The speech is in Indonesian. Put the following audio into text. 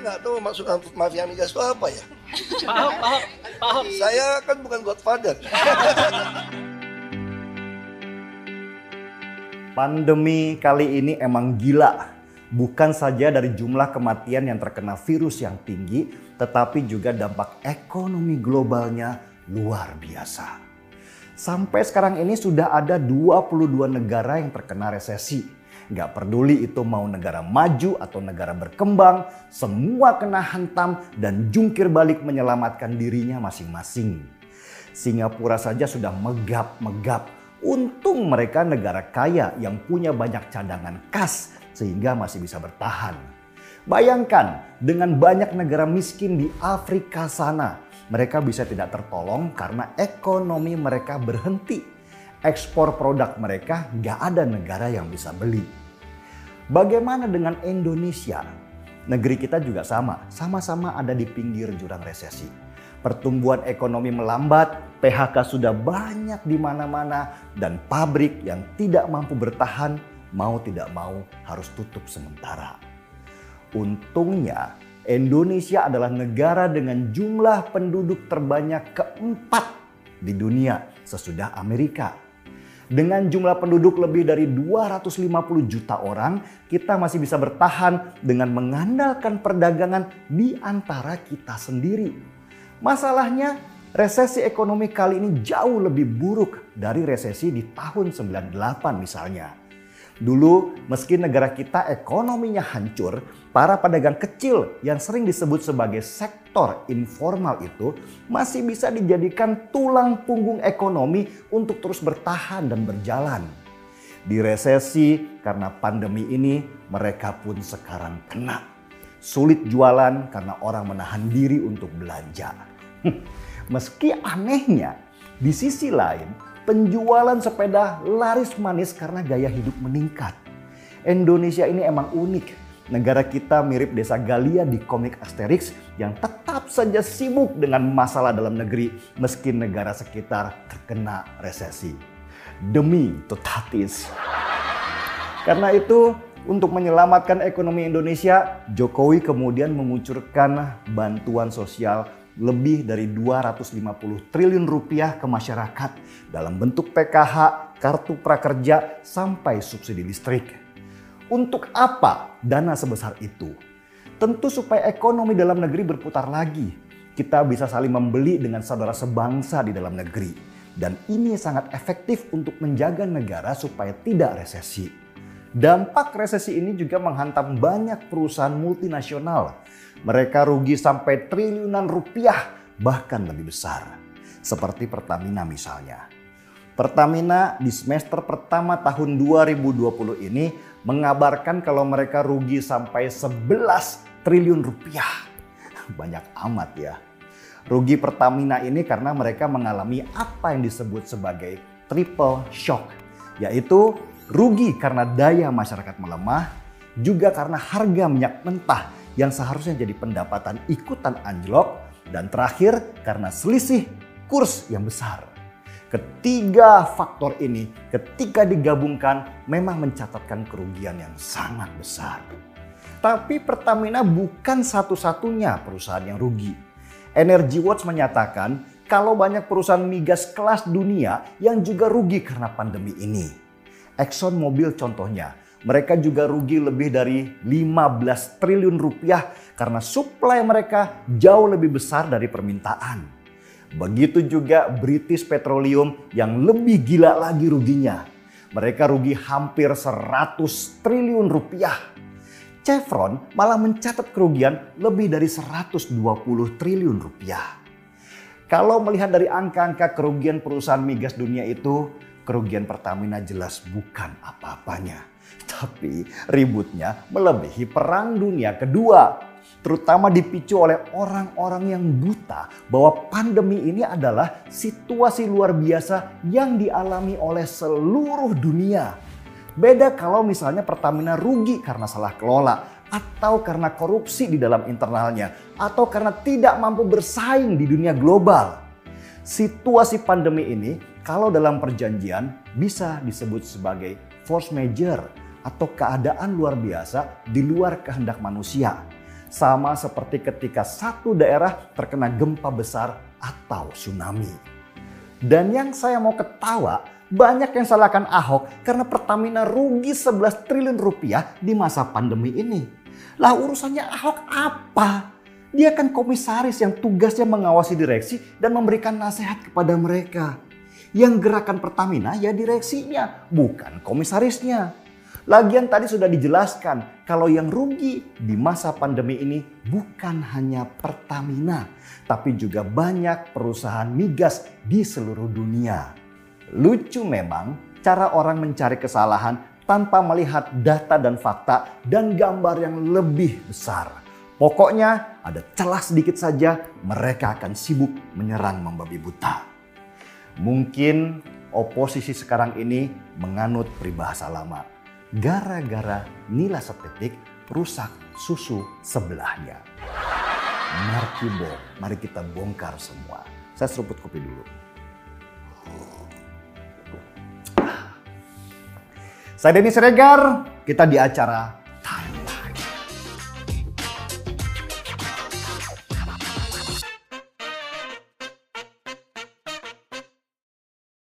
nggak tahu maksud mafia migas itu apa ya. Paham, paham, paham. Saya kan bukan godfather. Pandemi kali ini emang gila. Bukan saja dari jumlah kematian yang terkena virus yang tinggi, tetapi juga dampak ekonomi globalnya luar biasa. Sampai sekarang ini sudah ada 22 negara yang terkena resesi. Gak peduli itu mau negara maju atau negara berkembang, semua kena hantam dan jungkir balik menyelamatkan dirinya masing-masing. Singapura saja sudah megap-megap Untung mereka negara kaya yang punya banyak cadangan kas sehingga masih bisa bertahan. Bayangkan dengan banyak negara miskin di Afrika sana, mereka bisa tidak tertolong karena ekonomi mereka berhenti. Ekspor produk mereka gak ada negara yang bisa beli. Bagaimana dengan Indonesia? Negeri kita juga sama, sama-sama ada di pinggir jurang resesi pertumbuhan ekonomi melambat, PHK sudah banyak di mana-mana, dan pabrik yang tidak mampu bertahan mau tidak mau harus tutup sementara. Untungnya, Indonesia adalah negara dengan jumlah penduduk terbanyak keempat di dunia sesudah Amerika. Dengan jumlah penduduk lebih dari 250 juta orang, kita masih bisa bertahan dengan mengandalkan perdagangan di antara kita sendiri Masalahnya resesi ekonomi kali ini jauh lebih buruk dari resesi di tahun 98 misalnya. Dulu meski negara kita ekonominya hancur, para pedagang kecil yang sering disebut sebagai sektor informal itu masih bisa dijadikan tulang punggung ekonomi untuk terus bertahan dan berjalan. Di resesi karena pandemi ini mereka pun sekarang kena. Sulit jualan karena orang menahan diri untuk belanja. Meski anehnya, di sisi lain penjualan sepeda laris manis karena gaya hidup meningkat. Indonesia ini emang unik. Negara kita mirip desa Galia di komik Asterix yang tetap saja sibuk dengan masalah dalam negeri meski negara sekitar terkena resesi. Demi totatis. Karena itu untuk menyelamatkan ekonomi Indonesia, Jokowi kemudian mengucurkan bantuan sosial lebih dari 250 triliun rupiah ke masyarakat dalam bentuk PKH, kartu prakerja, sampai subsidi listrik. Untuk apa dana sebesar itu? Tentu supaya ekonomi dalam negeri berputar lagi. Kita bisa saling membeli dengan saudara sebangsa di dalam negeri. Dan ini sangat efektif untuk menjaga negara supaya tidak resesi. Dampak resesi ini juga menghantam banyak perusahaan multinasional mereka rugi sampai triliunan rupiah, bahkan lebih besar. Seperti Pertamina misalnya. Pertamina di semester pertama tahun 2020 ini mengabarkan kalau mereka rugi sampai 11 triliun rupiah. Banyak amat ya. Rugi Pertamina ini karena mereka mengalami apa yang disebut sebagai triple shock. Yaitu rugi karena daya masyarakat melemah, juga karena harga minyak mentah yang seharusnya jadi pendapatan ikutan anjlok dan terakhir karena selisih kurs yang besar. Ketiga faktor ini ketika digabungkan memang mencatatkan kerugian yang sangat besar. Tapi Pertamina bukan satu-satunya perusahaan yang rugi. Energy Watch menyatakan kalau banyak perusahaan migas kelas dunia yang juga rugi karena pandemi ini. Exxon Mobil contohnya mereka juga rugi lebih dari 15 triliun rupiah karena suplai mereka jauh lebih besar dari permintaan. Begitu juga British Petroleum yang lebih gila lagi ruginya. Mereka rugi hampir 100 triliun rupiah. Chevron malah mencatat kerugian lebih dari 120 triliun rupiah. Kalau melihat dari angka-angka kerugian perusahaan migas dunia itu, kerugian Pertamina jelas bukan apa-apanya. Tapi ributnya melebihi perang dunia kedua. Terutama dipicu oleh orang-orang yang buta bahwa pandemi ini adalah situasi luar biasa yang dialami oleh seluruh dunia. Beda kalau misalnya Pertamina rugi karena salah kelola atau karena korupsi di dalam internalnya atau karena tidak mampu bersaing di dunia global. Situasi pandemi ini kalau dalam perjanjian bisa disebut sebagai force major atau keadaan luar biasa di luar kehendak manusia. Sama seperti ketika satu daerah terkena gempa besar atau tsunami. Dan yang saya mau ketawa, banyak yang salahkan Ahok karena Pertamina rugi 11 triliun rupiah di masa pandemi ini. Lah urusannya Ahok apa? Dia kan komisaris yang tugasnya mengawasi direksi dan memberikan nasihat kepada mereka. Yang gerakan Pertamina ya direksinya, bukan komisarisnya. Lagian tadi sudah dijelaskan kalau yang rugi di masa pandemi ini bukan hanya Pertamina, tapi juga banyak perusahaan migas di seluruh dunia. Lucu memang cara orang mencari kesalahan tanpa melihat data dan fakta dan gambar yang lebih besar. Pokoknya ada celah sedikit saja mereka akan sibuk menyerang membabi buta. Mungkin oposisi sekarang ini menganut peribahasa lama gara-gara nila setetik rusak susu sebelahnya. Markibo, mari kita bongkar semua. Saya seruput kopi dulu. Saya Denny Siregar, kita di acara